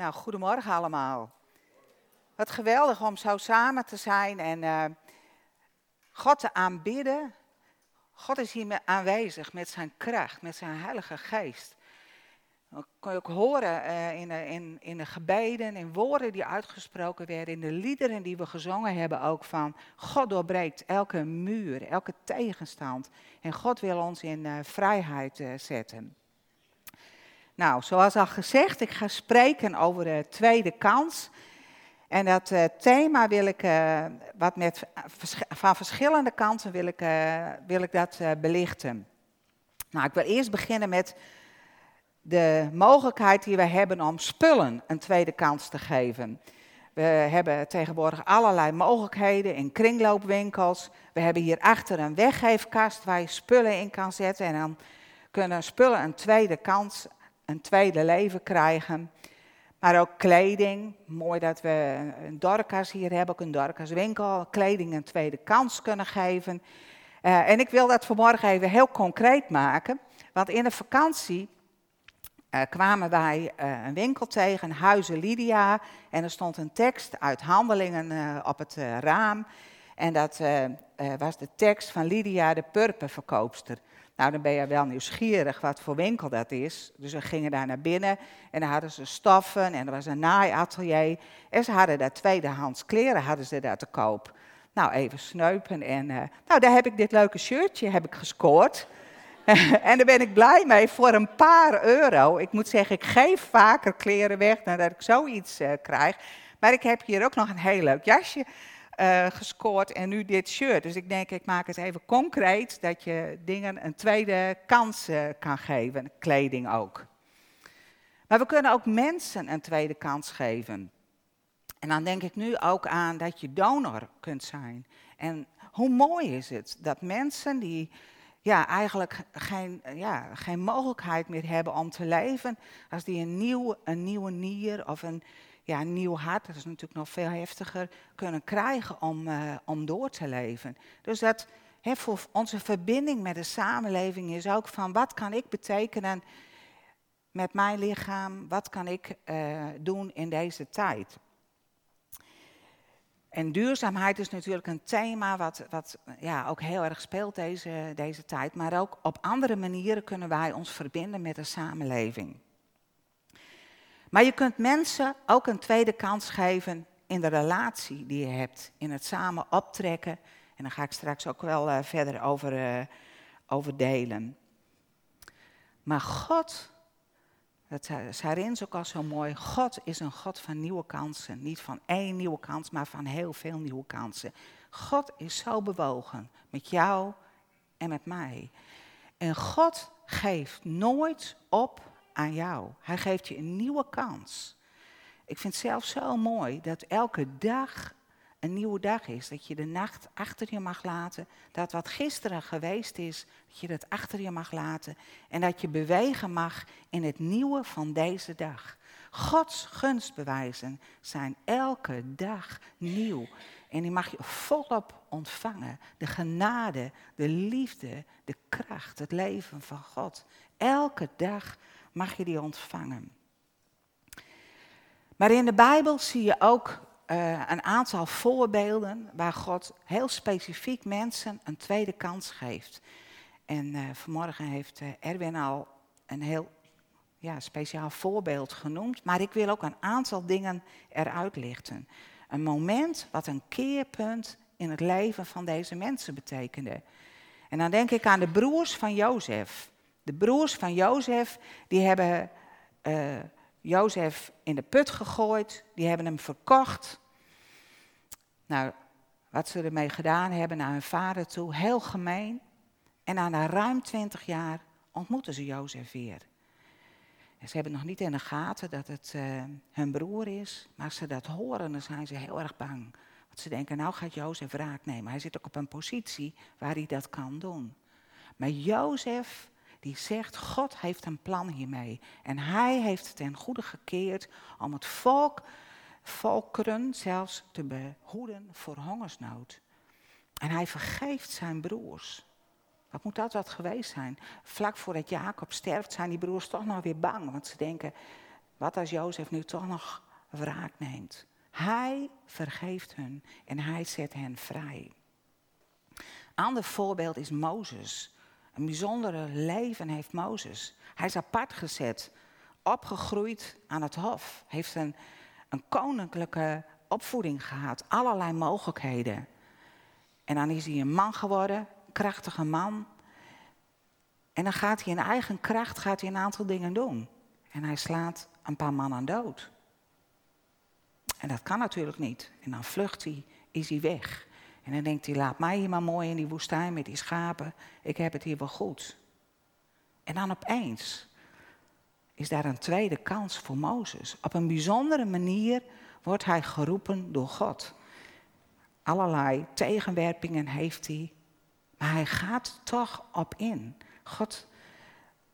Nou, goedemorgen allemaal. Wat geweldig om zo samen te zijn en uh, God te aanbidden. God is hier aanwezig met zijn kracht, met zijn heilige geest. Dat kon je ook horen uh, in, in, in de gebeden, in woorden die uitgesproken werden, in de liederen die we gezongen hebben ook van God doorbreekt elke muur, elke tegenstand. En God wil ons in uh, vrijheid zetten. Nou, zoals al gezegd, ik ga spreken over de tweede kans. En dat uh, thema wil ik, uh, wat met, van verschillende kanten wil ik, uh, wil ik dat belichten. Nou, ik wil eerst beginnen met de mogelijkheid die we hebben om spullen een tweede kans te geven. We hebben tegenwoordig allerlei mogelijkheden in kringloopwinkels. We hebben hierachter een weggeefkast waar je spullen in kan zetten. En dan kunnen spullen een tweede kans een tweede leven krijgen. Maar ook kleding. Mooi dat we een Dorcas hier hebben, ook een Dorcas winkel. Kleding een tweede kans kunnen geven. Uh, en ik wil dat vanmorgen even heel concreet maken. Want in de vakantie uh, kwamen wij uh, een winkel tegen, Huizen Lydia. En er stond een tekst uit handelingen op het raam. En dat was de tekst van Lydia, de purperverkoopster. Nou, dan ben je wel nieuwsgierig wat voor winkel dat is. Dus we gingen daar naar binnen en dan hadden ze stoffen en er was een naaiatelier. En ze hadden daar tweedehands kleren hadden ze daar te koop. Nou, even sneupen en uh, nou, daar heb ik dit leuke shirtje heb ik gescoord. en daar ben ik blij mee voor een paar euro. Ik moet zeggen, ik geef vaker kleren weg dan dat ik zoiets uh, krijg. Maar ik heb hier ook nog een heel leuk jasje uh, gescoord en nu dit shirt. Dus ik denk, ik maak het even concreet dat je dingen een tweede kans uh, kan geven, kleding ook. Maar we kunnen ook mensen een tweede kans geven. En dan denk ik nu ook aan dat je donor kunt zijn. En hoe mooi is het dat mensen die ja, eigenlijk geen, ja, geen mogelijkheid meer hebben om te leven, als die een, nieuw, een nieuwe nier of een ja, nieuw hart, dat is natuurlijk nog veel heftiger, kunnen krijgen om, uh, om door te leven. Dus dat voor onze verbinding met de samenleving is ook van wat kan ik betekenen met mijn lichaam, wat kan ik uh, doen in deze tijd. En duurzaamheid is natuurlijk een thema wat, wat ja, ook heel erg speelt deze, deze tijd. Maar ook op andere manieren kunnen wij ons verbinden met de samenleving. Maar je kunt mensen ook een tweede kans geven in de relatie die je hebt, in het samen optrekken. En daar ga ik straks ook wel uh, verder over, uh, over delen. Maar God, dat Rins ook al zo mooi, God is een God van nieuwe kansen. Niet van één nieuwe kans, maar van heel veel nieuwe kansen. God is zo bewogen met jou en met mij. En God geeft nooit op aan jou. Hij geeft je een nieuwe kans. Ik vind het zelf zo mooi dat elke dag een nieuwe dag is. Dat je de nacht achter je mag laten. Dat wat gisteren geweest is, dat je dat achter je mag laten. En dat je bewegen mag in het nieuwe van deze dag. Gods gunstbewijzen zijn elke dag nieuw. En die mag je volop ontvangen. De genade, de liefde, de kracht, het leven van God. Elke dag mag je die ontvangen. Maar in de Bijbel zie je ook uh, een aantal voorbeelden waar God heel specifiek mensen een tweede kans geeft. En uh, vanmorgen heeft uh, Erwin al een heel ja, speciaal voorbeeld genoemd, maar ik wil ook een aantal dingen eruit lichten. Een moment wat een keerpunt in het leven van deze mensen betekende. En dan denk ik aan de broers van Jozef. De broers van Jozef, die hebben uh, Jozef in de put gegooid, die hebben hem verkocht. Nou, wat ze ermee gedaan hebben naar hun vader toe, heel gemeen. En na ruim twintig jaar ontmoeten ze Jozef weer. En ze hebben nog niet in de gaten dat het uh, hun broer is, maar als ze dat horen, dan zijn ze heel erg bang. Want ze denken, nou gaat Jozef raak nemen. Hij zit ook op een positie waar hij dat kan doen. Maar Jozef die zegt, God heeft een plan hiermee. En hij heeft het ten goede gekeerd om het volk, volkeren zelfs te behoeden voor hongersnood. En hij vergeeft zijn broers. Wat moet dat wat geweest zijn? Vlak voordat Jacob sterft zijn die broers toch nog weer bang. Want ze denken, Wat als Jozef nu toch nog wraak neemt? Hij vergeeft hun en hij zet hen vrij. Ander voorbeeld is Mozes. Een bijzondere leven heeft Mozes. Hij is apart gezet, opgegroeid aan het hof, heeft een, een koninklijke opvoeding gehad, allerlei mogelijkheden. En dan is hij een man geworden, krachtige man. En dan gaat hij in eigen kracht gaat hij een aantal dingen doen. En hij slaat een paar mannen dood. En dat kan natuurlijk niet. En dan vlucht hij, is hij weg. En dan denkt hij, laat mij hier maar mooi in die woestijn met die schapen. Ik heb het hier wel goed. En dan opeens is daar een tweede kans voor Mozes. Op een bijzondere manier wordt hij geroepen door God. Allerlei tegenwerpingen heeft hij, maar hij gaat toch op in. God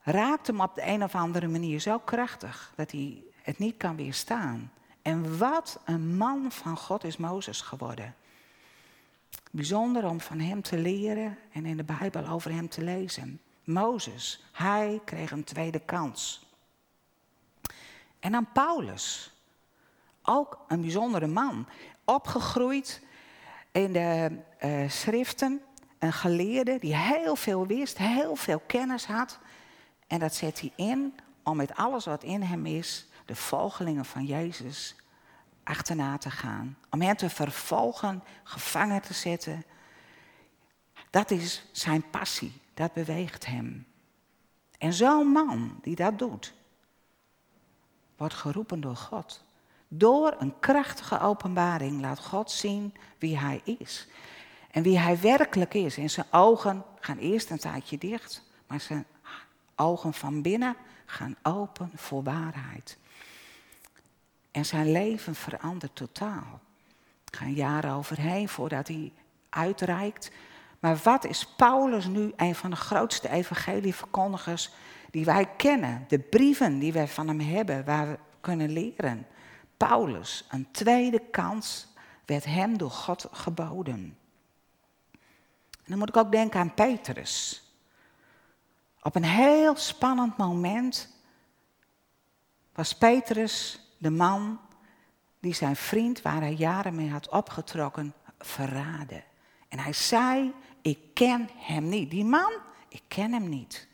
raakt hem op de een of andere manier zo krachtig dat hij het niet kan weerstaan. En wat een man van God is Mozes geworden. Bijzonder om van hem te leren en in de Bijbel over hem te lezen. Mozes, hij kreeg een tweede kans. En dan Paulus, ook een bijzondere man, opgegroeid in de uh, schriften, een geleerde die heel veel wist, heel veel kennis had. En dat zet hij in om met alles wat in hem is, de volgelingen van Jezus achterna te gaan. Om hen te vervolgen, gevangen te zetten. Dat is zijn passie, dat beweegt hem. En zo'n man die dat doet, wordt geroepen door God. Door een krachtige openbaring laat God zien wie hij is. En wie hij werkelijk is. En zijn ogen gaan eerst een tijdje dicht, maar zijn ogen van binnen gaan open voor waarheid. En zijn leven verandert totaal. Er gaan jaren overheen voordat hij uitreikt. Maar wat is Paulus nu een van de grootste evangelieverkondigers die wij kennen? De brieven die wij van hem hebben, waar we kunnen leren. Paulus, een tweede kans werd hem door God geboden. En dan moet ik ook denken aan Petrus. Op een heel spannend moment was Petrus de man die zijn vriend, waar hij jaren mee had opgetrokken, verraden. En hij zei, ik ken hem niet. Die man, ik ken hem niet.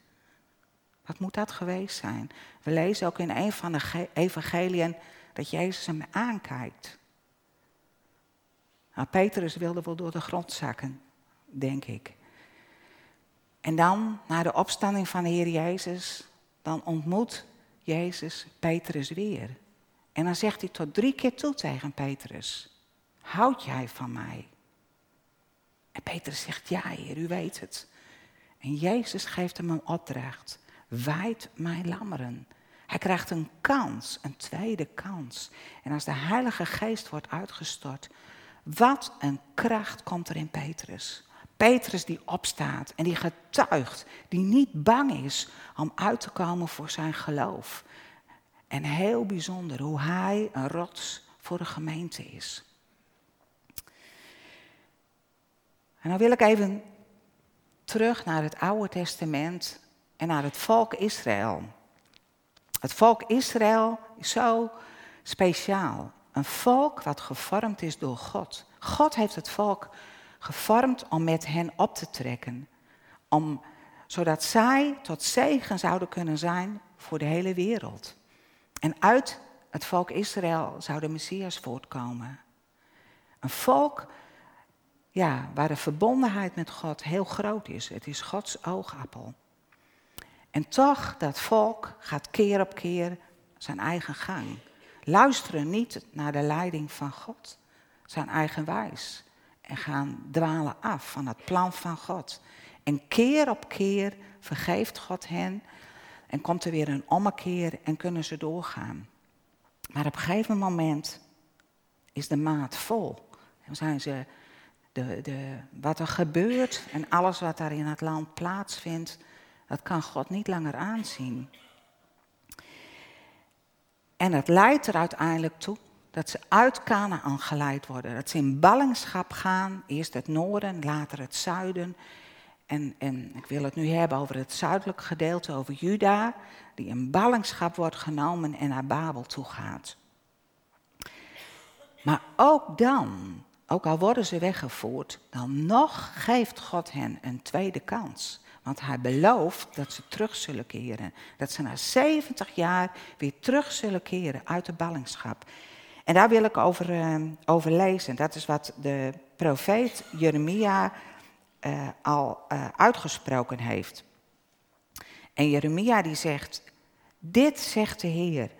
Wat moet dat geweest zijn? We lezen ook in een van de evangeliën dat Jezus hem aankijkt. Nou, Petrus wilde wel door de grond zakken, denk ik. En dan, na de opstanding van de Heer Jezus, dan ontmoet Jezus Petrus weer. En dan zegt hij tot drie keer toe tegen Petrus: Houd jij van mij? En Petrus zegt: Ja, Heer, u weet het. En Jezus geeft hem een opdracht: Wijd mijn lammeren. Hij krijgt een kans, een tweede kans. En als de Heilige Geest wordt uitgestort, wat een kracht komt er in Petrus. Petrus die opstaat en die getuigt, die niet bang is om uit te komen voor zijn geloof. En heel bijzonder hoe hij een rots voor de gemeente is. En dan wil ik even terug naar het Oude Testament en naar het volk Israël. Het volk Israël is zo speciaal. Een volk wat gevormd is door God. God heeft het volk gevormd om met hen op te trekken. Om, zodat zij tot zegen zouden kunnen zijn voor de hele wereld. En uit het volk Israël zou de Messias voortkomen. Een volk ja, waar de verbondenheid met God heel groot is. Het is Gods oogappel. En toch, dat volk gaat keer op keer zijn eigen gang. Luisteren niet naar de leiding van God, zijn eigen wijs. En gaan dwalen af van het plan van God. En keer op keer vergeeft God hen en komt er weer een ommekeer en kunnen ze doorgaan. Maar op een gegeven moment is de maat vol. Dan zijn ze de, de, wat er gebeurt en alles wat daar in het land plaatsvindt, dat kan God niet langer aanzien. En het leidt er uiteindelijk toe dat ze uit Canaan geleid worden. Dat ze in ballingschap gaan, eerst het noorden, later het zuiden. En, en ik wil het nu hebben over het zuidelijke gedeelte, over Juda, die in ballingschap wordt genomen en naar Babel toe gaat. Maar ook dan, ook al worden ze weggevoerd, dan nog geeft God hen een tweede kans. Want hij belooft dat ze terug zullen keren. Dat ze na 70 jaar weer terug zullen keren uit de ballingschap. En daar wil ik over, uh, over lezen. Dat is wat de profeet Jeremia uh, al uh, uitgesproken heeft. En Jeremia die zegt, dit zegt de Heer,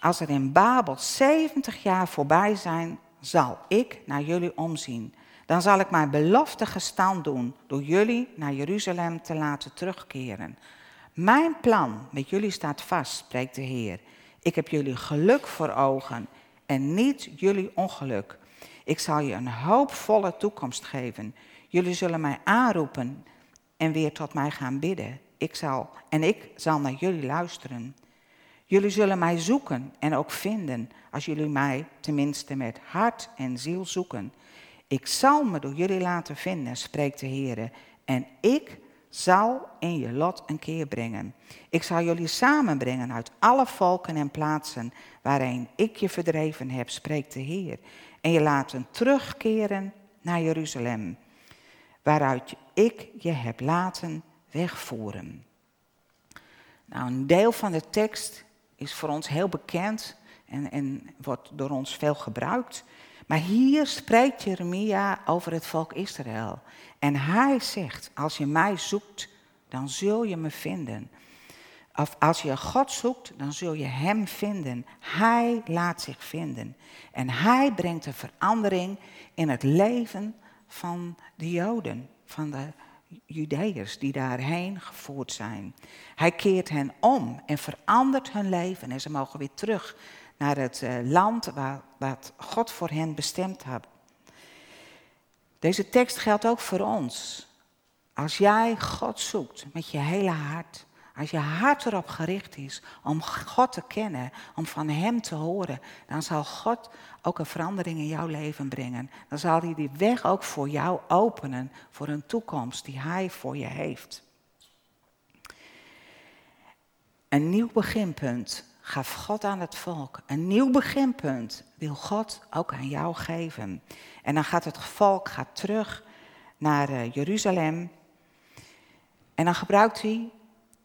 als er in Babel 70 jaar voorbij zijn, zal ik naar jullie omzien. Dan zal ik mijn belofte gestand doen door jullie naar Jeruzalem te laten terugkeren. Mijn plan met jullie staat vast, spreekt de Heer. Ik heb jullie geluk voor ogen en niet jullie ongeluk. Ik zal je een hoopvolle toekomst geven. Jullie zullen mij aanroepen en weer tot mij gaan bidden. Ik zal, en ik zal naar jullie luisteren. Jullie zullen mij zoeken en ook vinden, als jullie mij tenminste met hart en ziel zoeken. Ik zal me door jullie laten vinden, spreekt de Heer. En ik zal in je lot een keer brengen. Ik zal jullie samenbrengen uit alle volken en plaatsen waarin ik je verdreven heb, spreekt de Heer. En je laten terugkeren naar Jeruzalem, waaruit ik je heb laten wegvoeren. Nou, een deel van de tekst is voor ons heel bekend en, en wordt door ons veel gebruikt. Maar hier spreekt Jeremia over het volk Israël. En hij zegt, als je mij zoekt, dan zul je me vinden. Of als je God zoekt, dan zul je Hem vinden. Hij laat zich vinden. En Hij brengt een verandering in het leven van de Joden, van de Judeërs die daarheen gevoerd zijn. Hij keert hen om en verandert hun leven en ze mogen weer terug naar het eh, land waar, wat God voor hen bestemd had. Deze tekst geldt ook voor ons. Als jij God zoekt met je hele hart, als je hart erop gericht is om God te kennen, om van Hem te horen, dan zal God ook een verandering in jouw leven brengen. Dan zal Hij die weg ook voor jou openen, voor een toekomst die Hij voor je heeft. Een nieuw beginpunt gaf God aan het volk. Een nieuw beginpunt wil God ook aan jou geven. En dan gaat het volk gaat terug naar eh, Jeruzalem. En dan gebruikt hij,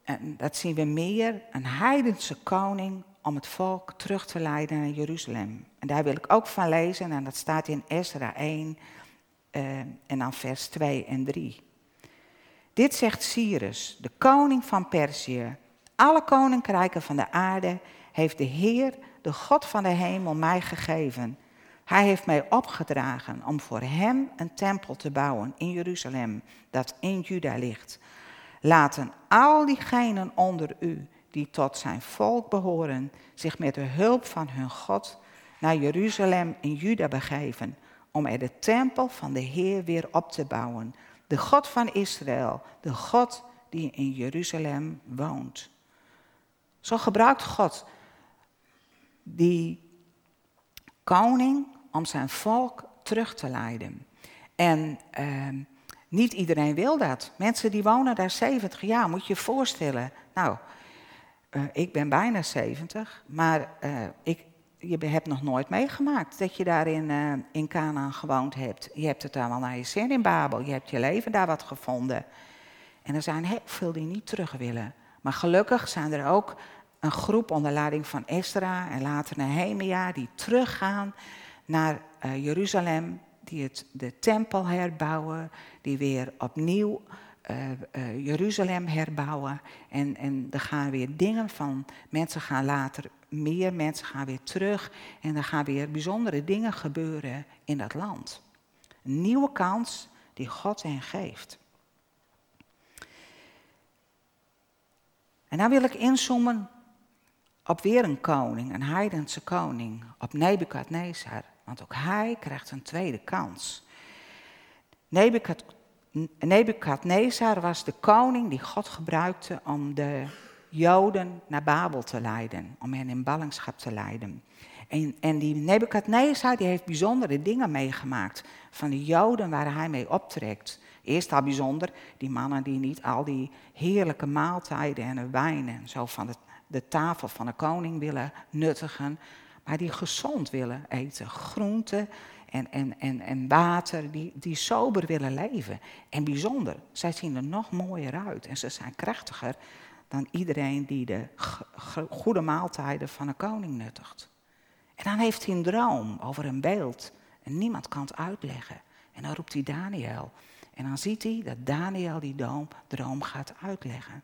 en dat zien we meer, een heidense koning om het volk terug te leiden naar Jeruzalem. En daar wil ik ook van lezen, en dat staat in Ezra 1 uh, eh, en dan vers 2 en 3. Dit zegt Cyrus, de koning van Perzië. Alle koninkrijken van de aarde heeft de Heer, de God van de hemel, mij gegeven. Hij heeft mij opgedragen om voor hem een tempel te bouwen in Jeruzalem, dat in Juda ligt. Laten al diegenen onder u die tot zijn volk behoren, zich met de hulp van hun God naar Jeruzalem in Juda begeven, om er de tempel van de Heer weer op te bouwen. De God van Israël, de God die in Jeruzalem woont. Zo gebruikt God die koning om zijn volk terug te leiden. En uh, niet iedereen wil dat. Mensen die wonen daar 70 jaar, moet je je voorstellen. Nou, uh, ik ben bijna 70, maar uh, ik, je hebt nog nooit meegemaakt dat je daar in, uh, in Canaan gewoond hebt. Je hebt het allemaal naar je zin in Babel. Je hebt je leven daar wat gevonden. En er zijn heel veel die niet terug willen. Maar gelukkig zijn er ook een groep onder leiding van Esra en later Nehemia die teruggaan naar Jeruzalem, die het, de tempel herbouwen, die weer opnieuw uh, uh, Jeruzalem herbouwen. En, en er gaan weer dingen van, mensen gaan later, meer mensen gaan weer terug en er gaan weer bijzondere dingen gebeuren in dat land. Een nieuwe kans die God hen geeft. En dan wil ik inzoomen op weer een koning, een heidense koning, op Nebukadnezar. Want ook hij krijgt een tweede kans. Nebukad, Nebukadnezar was de koning die God gebruikte om de Joden naar Babel te leiden, om hen in ballingschap te leiden. En, en die Nebukadnezar die heeft bijzondere dingen meegemaakt van de Joden waar hij mee optrekt. Eerst al bijzonder, die mannen die niet al die heerlijke maaltijden en wijn en zo van de, de tafel van de koning willen nuttigen, maar die gezond willen eten. Groenten en, en, en, en water, die, die sober willen leven. En bijzonder, zij zien er nog mooier uit en ze zijn krachtiger dan iedereen die de goede maaltijden van een koning nuttigt. En dan heeft hij een droom over een beeld en niemand kan het uitleggen. En dan roept hij Daniel. En dan ziet hij dat Daniel die droom, droom gaat uitleggen.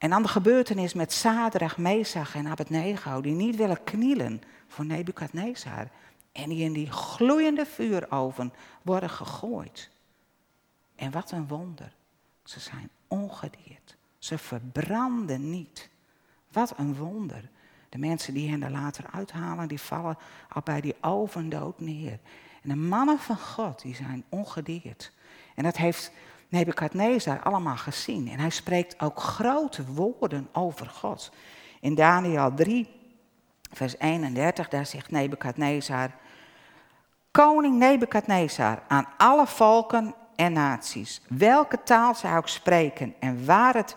En dan de gebeurtenis met Sadrach, Mesach en Abednego, die niet willen knielen voor Nebukadnezar. En die in die gloeiende vuuroven worden gegooid. En wat een wonder. Ze zijn ongedeerd. Ze verbranden niet. Wat een wonder. De mensen die hen er later uithalen, die vallen al bij die oven dood neer. En de mannen van God, die zijn ongedeerd. En dat heeft Nebukadnezar allemaal gezien. En hij spreekt ook grote woorden over God. In Daniel 3, vers 31, daar zegt Nebukadnezar... Koning Nebukadnezar, aan alle volken en naties, welke taal zij ook spreken en waar, het,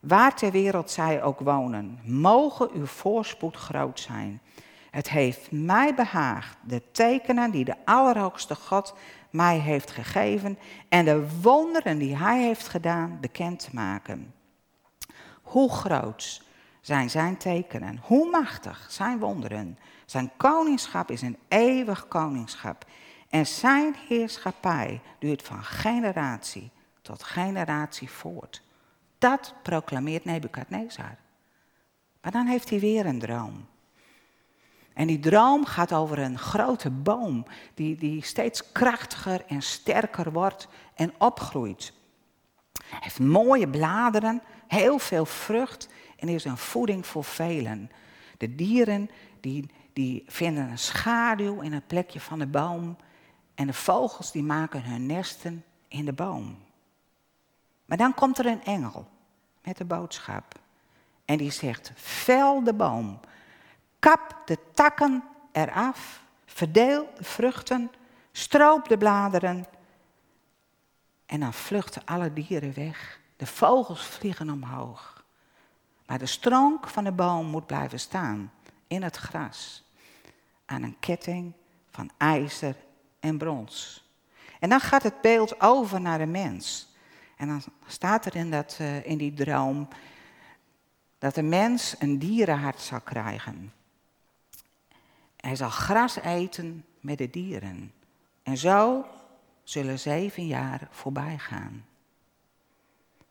waar ter wereld zij ook wonen, mogen uw voorspoed groot zijn. Het heeft mij behaagd de tekenen die de Allerhoogste God mij heeft gegeven en de wonderen die Hij heeft gedaan bekend te maken. Hoe groot zijn Zijn tekenen, hoe machtig zijn wonderen. Zijn koningschap is een eeuwig koningschap en Zijn heerschappij duurt van generatie tot generatie voort. Dat proclameert Nebukadnezar. Maar dan heeft hij weer een droom. En die droom gaat over een grote boom die, die steeds krachtiger en sterker wordt en opgroeit. Hij heeft mooie bladeren, heel veel vrucht en is een voeding voor velen. De dieren die, die vinden een schaduw in het plekje van de boom en de vogels die maken hun nesten in de boom. Maar dan komt er een engel met de boodschap en die zegt, vel de boom, Kap de takken eraf, verdeel de vruchten, stroop de bladeren. En dan vluchten alle dieren weg. De vogels vliegen omhoog. Maar de stronk van de boom moet blijven staan in het gras. Aan een ketting van ijzer en brons. En dan gaat het beeld over naar de mens. En dan staat er in, dat, uh, in die droom dat de mens een dierenhart zal krijgen. Hij zal gras eten met de dieren. En zo zullen zeven jaar voorbij gaan.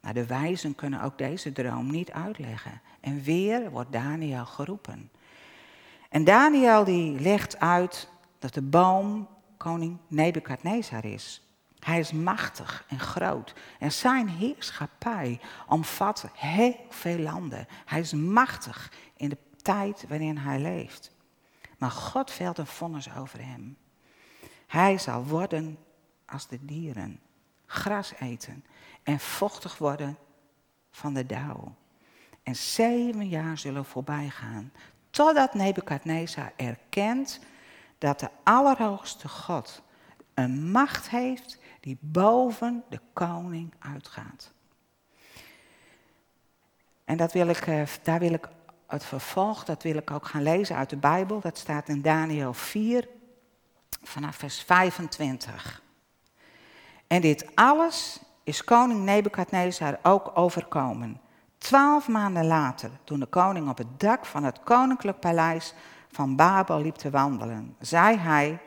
Maar de wijzen kunnen ook deze droom niet uitleggen. En weer wordt Daniel geroepen. En Daniel die legt uit dat de boom koning Nebukadnezar is. Hij is machtig en groot. En zijn heerschappij omvat heel veel landen. Hij is machtig in de tijd waarin hij leeft. Maar God velt een vonnis over hem. Hij zal worden als de dieren, gras eten en vochtig worden van de dauw. En zeven jaar zullen voorbij gaan, totdat Nebukadnezar erkent dat de Allerhoogste God een macht heeft die boven de koning uitgaat. En dat wil ik, eh, daar wil ik het vervolg, dat wil ik ook gaan lezen uit de Bijbel. Dat staat in Daniel 4, vanaf vers 25. En dit alles is koning Nebukadnezar ook overkomen. Twaalf maanden later, toen de koning op het dak van het koninklijk paleis van Babel liep te wandelen, zei hij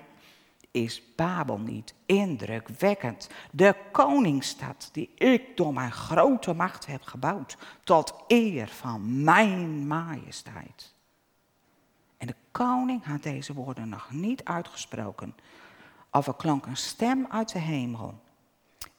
is Babel niet indrukwekkend? De koningsstad die ik door mijn grote macht heb gebouwd, tot eer van mijn majesteit. En de koning had deze woorden nog niet uitgesproken, of er klonk een stem uit de hemel.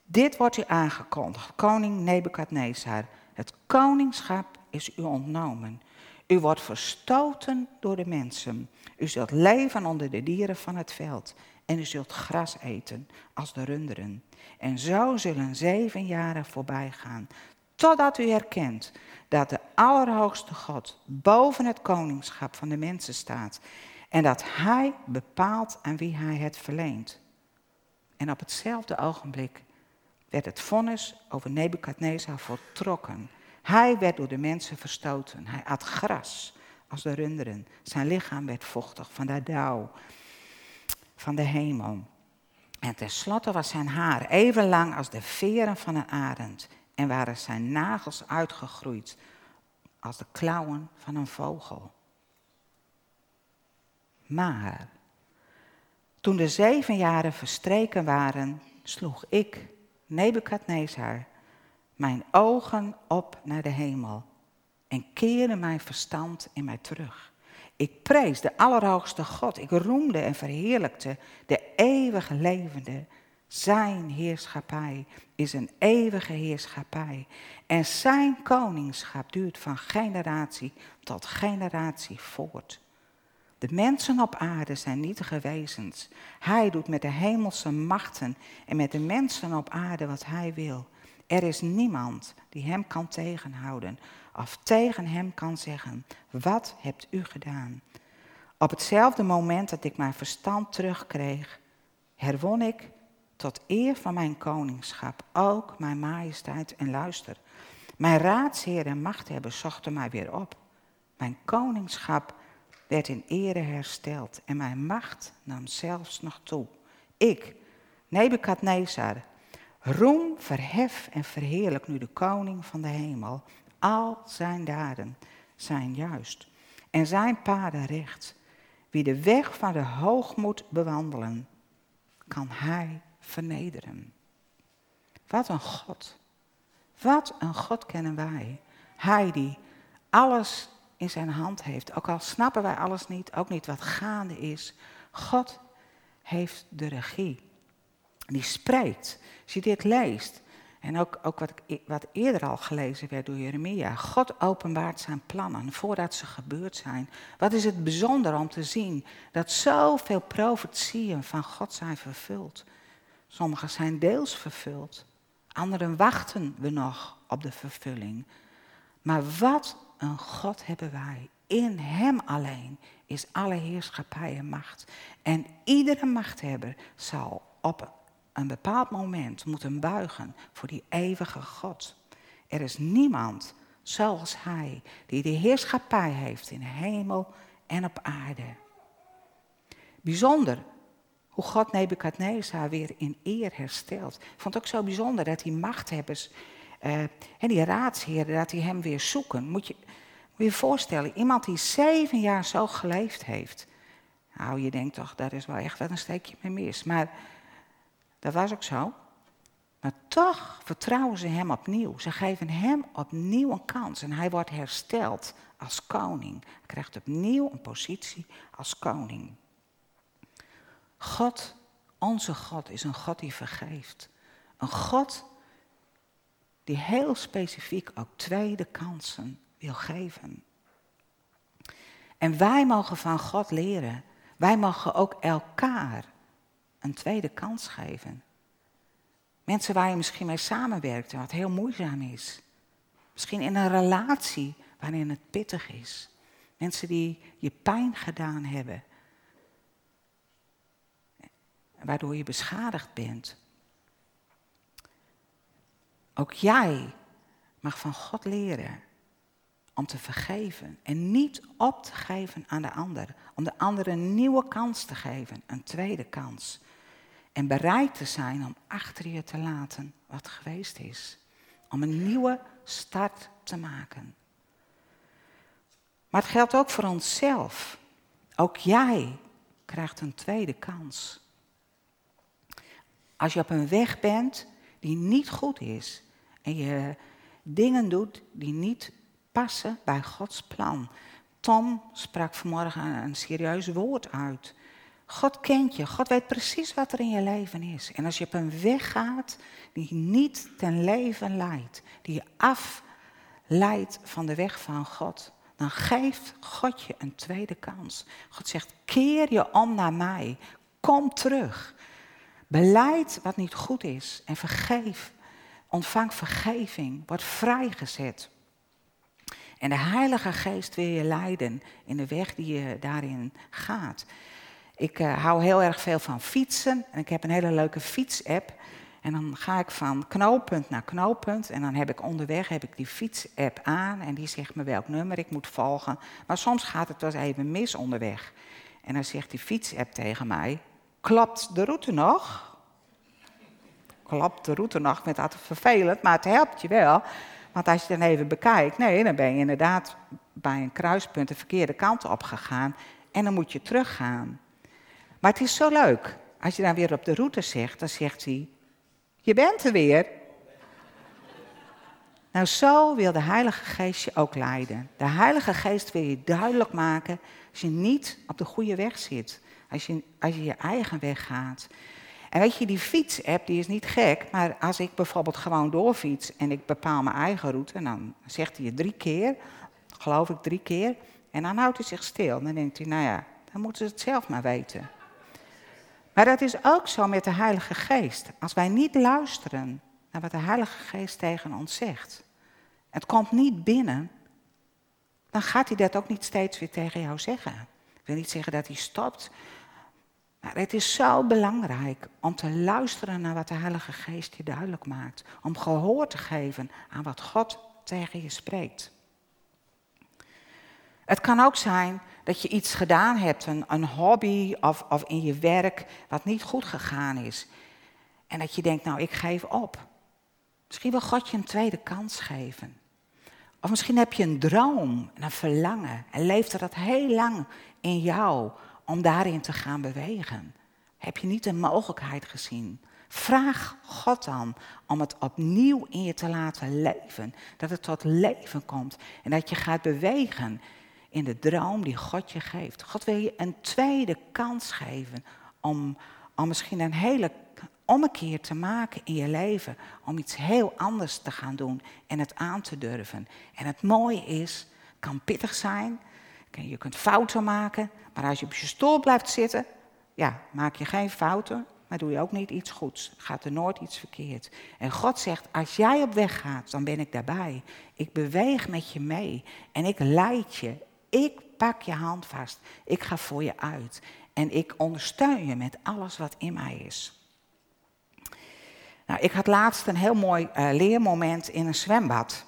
Dit wordt u aangekondigd, koning Nebukadnezar. Het koningschap is u ontnomen. U wordt verstoten door de mensen. U zult leven onder de dieren van het veld en u zult gras eten als de runderen. En zo zullen zeven jaren voorbij gaan, totdat u herkent dat de Allerhoogste God boven het koningschap van de mensen staat en dat Hij bepaalt aan wie Hij het verleent. En op hetzelfde ogenblik werd het vonnis over Nebukadnezar voltrokken. Hij werd door de mensen verstoten. Hij at gras als de runderen. Zijn lichaam werd vochtig van de dauw van de hemel. En tenslotte was zijn haar even lang als de veren van een arend en waren zijn nagels uitgegroeid als de klauwen van een vogel. Maar toen de zeven jaren verstreken waren, sloeg ik, Nebukadnezar, mijn ogen op naar de hemel en keerde mijn verstand in mij terug. Ik prees de Allerhoogste God. Ik roemde en verheerlijkte de eeuwige levende. Zijn heerschappij is een eeuwige heerschappij. En zijn koningschap duurt van generatie tot generatie voort. De mensen op aarde zijn nietige wezens. Hij doet met de hemelse machten en met de mensen op aarde wat hij wil. Er is niemand die hem kan tegenhouden of tegen hem kan zeggen, wat hebt u gedaan? Op hetzelfde moment dat ik mijn verstand terugkreeg, herwon ik tot eer van mijn koningschap ook mijn majesteit en luister. Mijn raadsheer en machthebbers zochten mij weer op. Mijn koningschap werd in ere hersteld en mijn macht nam zelfs nog toe. Ik, Nebukadnezar, roem, verhef en verheerlijk nu de koning van de hemel. Al zijn daden zijn juist en zijn paden recht. Wie de weg van de hoogmoed bewandelen, kan hij vernederen. Wat een God. Wat een God kennen wij. Hij die alles in zijn hand heeft. Ook al snappen wij alles niet, ook niet wat gaande is. God heeft de regie. Die spreekt. Als je dit leest, en ook, ook wat, e-, wat eerder al gelezen werd door Jeremia. God openbaart zijn plannen voordat ze gebeurd zijn. Wat is het bijzonder om te zien dat zoveel profetieën van God zijn vervuld. Sommige zijn deels vervuld. Anderen wachten we nog op de vervulling. Maar wat een God hebben wij. In Hem alleen is alle heerschappij en macht. En iedere machthebber zal op een bepaald moment moeten buigen voor die eeuwige God. Er is niemand zoals Hij die de heerschappij heeft in hemel en op aarde. Bijzonder hoe God Nebukadnezar weer in eer herstelt. Ik vond het ook zo bijzonder dat die machthebbers uh, en die raadsheren, dat die hem weer zoeken. Moet je moet je voorstellen, iemand die zeven jaar zo geleefd heeft. Nou, je denkt toch, daar is wel echt wel een steekje mee mis. Maar dat was ook zo. Maar toch vertrouwen ze hem opnieuw. Ze geven hem opnieuw een kans. En hij wordt hersteld als koning. Hij krijgt opnieuw een positie als koning. God, onze God, is een God die vergeeft. Een God die heel specifiek ook tweede kansen wil geven. En wij mogen van God leren. Wij mogen ook elkaar een tweede kans geven. Mensen waar je misschien mee samenwerkt en wat heel moeizaam is. Misschien in een relatie waarin het pittig is. Mensen die je pijn gedaan hebben. Waardoor je beschadigd bent. Ook jij mag van God leren om te vergeven en niet op te geven aan de ander. Om de ander een nieuwe kans te geven, een tweede kans. En bereid te zijn om achter je te laten wat geweest is. Om een nieuwe start te maken. Maar het geldt ook voor onszelf. Ook jij krijgt een tweede kans. Als je op een weg bent die niet goed is en je dingen doet die niet passen bij Gods plan. Tom sprak vanmorgen een serieus woord uit. God kent je. God weet precies wat er in je leven is. En als je op een weg gaat die niet ten leven leidt, die je afleidt van de weg van God, dan geeft God je een tweede kans. God zegt: keer je om naar mij. Kom terug. Beleid wat niet goed is en vergeef ontvang vergeving, word vrijgezet. En de Heilige Geest wil je leiden in de weg die je daarin gaat. Ik uh, hou heel erg veel van fietsen en ik heb een hele leuke fietsapp. En dan ga ik van knooppunt naar knooppunt en dan heb ik onderweg heb ik die fietsapp aan en die zegt me welk nummer ik moet volgen. Maar soms gaat het wel even mis onderweg. En dan zegt die fietsapp tegen mij, klapt de route nog? Klapt de route nog, ik vind dat vervelend, maar het helpt je wel. Want als je dan even bekijkt, nee, dan ben je inderdaad bij een kruispunt de verkeerde kant op gegaan en dan moet je teruggaan. Maar het is zo leuk. Als je dan weer op de route zegt, dan zegt hij, je bent er weer. Nou, zo wil de Heilige Geest je ook leiden. De Heilige Geest wil je duidelijk maken als je niet op de goede weg zit. Als je als je, je eigen weg gaat. En weet je, die fietsapp die is niet gek, maar als ik bijvoorbeeld gewoon doorfiets en ik bepaal mijn eigen route, en dan zegt hij je drie keer, geloof ik drie keer, en dan houdt hij zich stil. Dan denkt hij, nou ja, dan moeten ze het zelf maar weten. Maar dat is ook zo met de Heilige Geest. Als wij niet luisteren naar wat de Heilige Geest tegen ons zegt, het komt niet binnen, dan gaat hij dat ook niet steeds weer tegen jou zeggen. Ik wil niet zeggen dat hij stopt. Maar het is zo belangrijk om te luisteren naar wat de Heilige Geest je duidelijk maakt. Om gehoor te geven aan wat God tegen je spreekt. Het kan ook zijn dat je iets gedaan hebt, een, een hobby of, of in je werk, wat niet goed gegaan is. En dat je denkt, nou, ik geef op. Misschien wil God je een tweede kans geven. Of misschien heb je een droom en een verlangen en leeft er dat heel lang in jou om daarin te gaan bewegen. Heb je niet de mogelijkheid gezien? Vraag God dan om het opnieuw in je te laten leven. Dat het tot leven komt en dat je gaat bewegen in de droom die God je geeft. God wil je een tweede kans geven om, om misschien een hele ommekeer te maken in je leven. Om iets heel anders te gaan doen en het aan te durven. En het mooie is, kan pittig zijn, je kunt fouten maken, maar als je op je stoel blijft zitten, ja, maak je geen fouten, maar doe je ook niet iets goeds. Gaat er nooit iets verkeerd. En God zegt, als jij op weg gaat, dan ben ik daarbij. Ik beweeg met je mee en ik leid je ik pak je hand vast. Ik ga voor je uit. En ik ondersteun je met alles wat in mij is. Nou, ik had laatst een heel mooi uh, leermoment in een zwembad.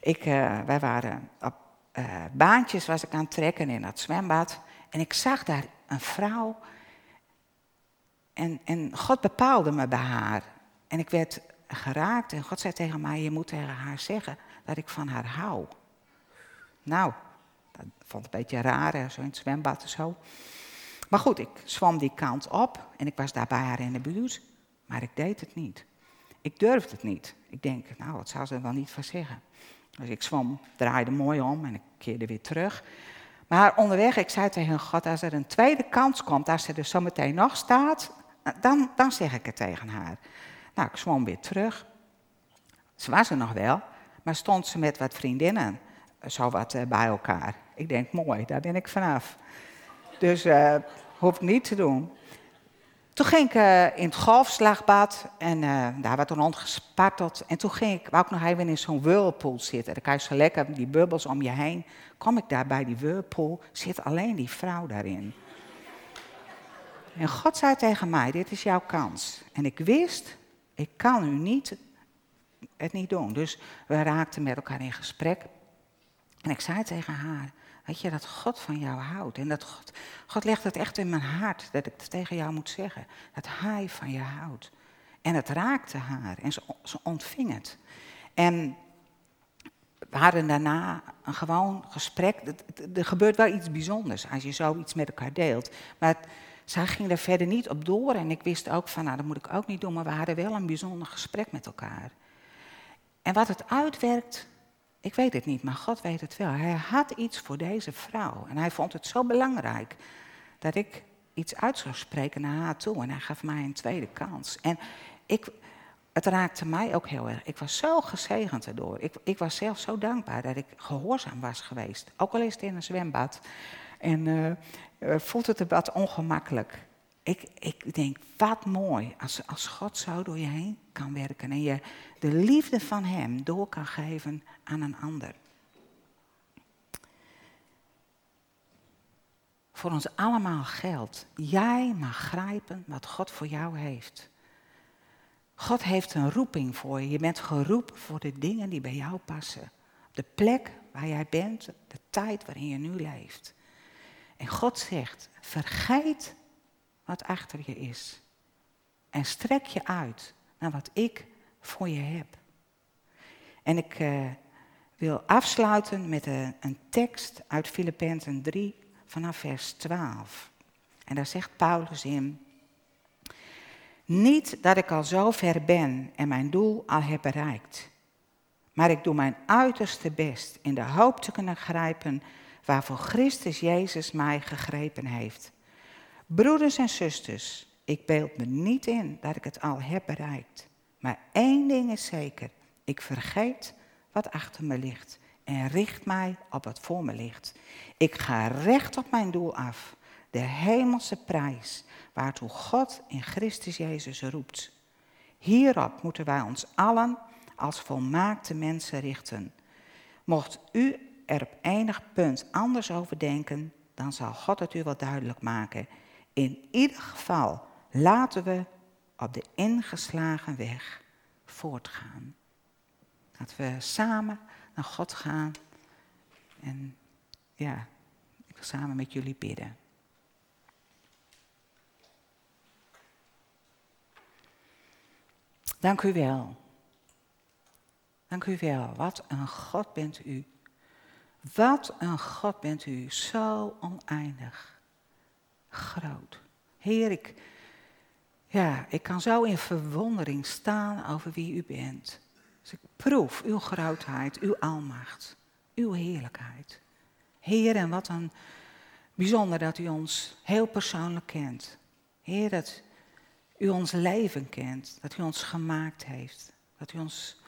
Ik, uh, wij waren op uh, baantjes was ik aan het trekken in dat zwembad. En ik zag daar een vrouw. En, en God bepaalde me bij haar. En ik werd geraakt. En God zei tegen mij: Je moet tegen haar zeggen dat ik van haar hou. Nou, vond het een beetje raar, zo in het zwembad en zo. Maar goed, ik zwom die kant op en ik was daar bij haar in de buurt, maar ik deed het niet. Ik durfde het niet. Ik denk, nou, wat zou ze er wel niet van zeggen? Dus ik zwom, draaide mooi om en ik keerde weer terug. Maar onderweg, ik zei tegen God, als er een tweede kans komt, als ze er zometeen nog staat, dan, dan zeg ik het tegen haar. Nou, ik zwom weer terug. Ze was er nog wel, maar stond ze met wat vriendinnen zo wat eh, bij elkaar. Ik denk, mooi, daar ben ik vanaf. Dus uh, hoef ik niet te doen. Toen ging ik uh, in het golfslagbad en daar werd rond gesparteld. En toen ging ik, wou ik nog even in zo'n whirlpool zitten. Dan kan je zo lekker die bubbels om je heen. Kom ik daar bij die whirlpool, zit alleen die vrouw daarin. En God zei tegen mij, dit is jouw kans. En ik wist, ik kan u niet, het niet doen. Dus we raakten met elkaar in gesprek. En ik zei tegen haar, weet je, dat God van jou houdt. En dat God, God legt het echt in mijn hart, dat ik het tegen jou moet zeggen. Dat Hij van je houdt. En het raakte haar en ze, ontving het. En we hadden daarna een gewoon gesprek. Er gebeurt wel iets bijzonders als je zoiets met elkaar deelt. Maar zij ging er verder niet op door. En ik wist ook van, nou dat moet ik ook niet doen. Maar we hadden wel een bijzonder gesprek met elkaar. En wat het uitwerkt, ik weet het niet, maar God weet het wel. Hij had iets voor deze vrouw. En hij vond het zo belangrijk dat ik iets uit zou spreken naar haar toe. En hij gaf mij een tweede kans. En ik, het raakte mij ook heel erg. Ik was zo gezegend erdoor. Ik, ik was zelf zo dankbaar dat ik gehoorzaam was geweest. Ook al is het in een zwembad. En uh, voelt het wat ongemakkelijk. Ik, ik denk, wat mooi als, als God zo door je heen kan werken en je de liefde van Hem door kan geven aan een ander. Voor ons allemaal geldt, jij mag grijpen wat God voor jou heeft. God heeft een roeping voor je. Je bent geroepen voor de dingen die bij jou passen. De plek waar jij bent, de tijd waarin je nu leeft. En God zegt, vergeet wat achter je is. En strek je uit naar wat ik voor je heb. En ik uh, wil afsluiten met een, een tekst uit Filippenzen 3 vanaf vers 12. En daar zegt Paulus in. Niet dat ik al zo ver ben en mijn doel al heb bereikt. Maar ik doe mijn uiterste best in de hoop te kunnen grijpen waarvoor Christus Jezus mij gegrepen heeft. Broeders en zusters, ik beeld me niet in dat ik het al heb bereikt. Maar één ding is zeker, ik vergeet wat achter me ligt en richt mij op wat voor me ligt. Ik ga recht op mijn doel af, de hemelse prijs, waartoe God in Christus Jezus roept. Hierop moeten wij ons allen als volmaakte mensen richten. Mocht u er op enig punt anders over denken, dan zal God het u wel duidelijk maken. In ieder geval laten we op de ingeslagen weg voortgaan. Dat we samen naar God gaan en ja, ik wil samen met jullie bidden. Dank u wel. Dank u wel. Wat een God bent u. Wat een God bent u. Zo oneindig. Groot. Heer, ik, ja, ik kan zo in verwondering staan over wie u bent. Dus ik proef uw grootheid, uw almacht, uw heerlijkheid. Heer, en wat een bijzonder dat u ons heel persoonlijk kent. Heer, dat u ons leven kent, dat u ons gemaakt heeft, dat u ons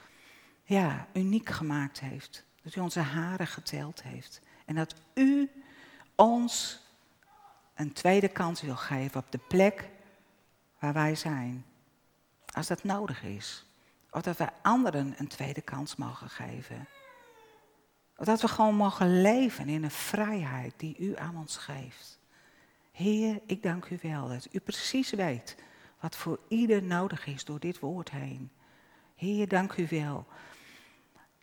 ja, uniek gemaakt heeft, dat u onze haren geteld heeft en dat u ons een tweede kans wil geven op de plek waar wij zijn, als dat nodig is. Of dat wij anderen een tweede kans mogen geven. Of dat we gewoon mogen leven in een vrijheid die u aan ons geeft. Heer, ik dank u wel dat u precies weet wat voor ieder nodig is door dit woord heen. Heer, dank u wel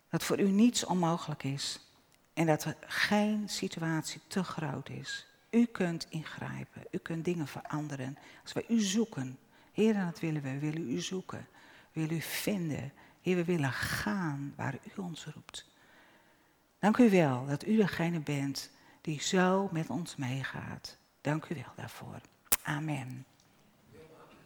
dat voor u niets onmogelijk is en dat er geen situatie te groot is. U kunt ingrijpen, u kunt dingen veranderen. Als wij u zoeken, Heer, dat willen we, we willen u zoeken, we willen u vinden. Heer, we willen gaan waar u ons roept. Dank u wel dat u degene bent die zo met ons meegaat. Dank u wel daarvoor. Amen.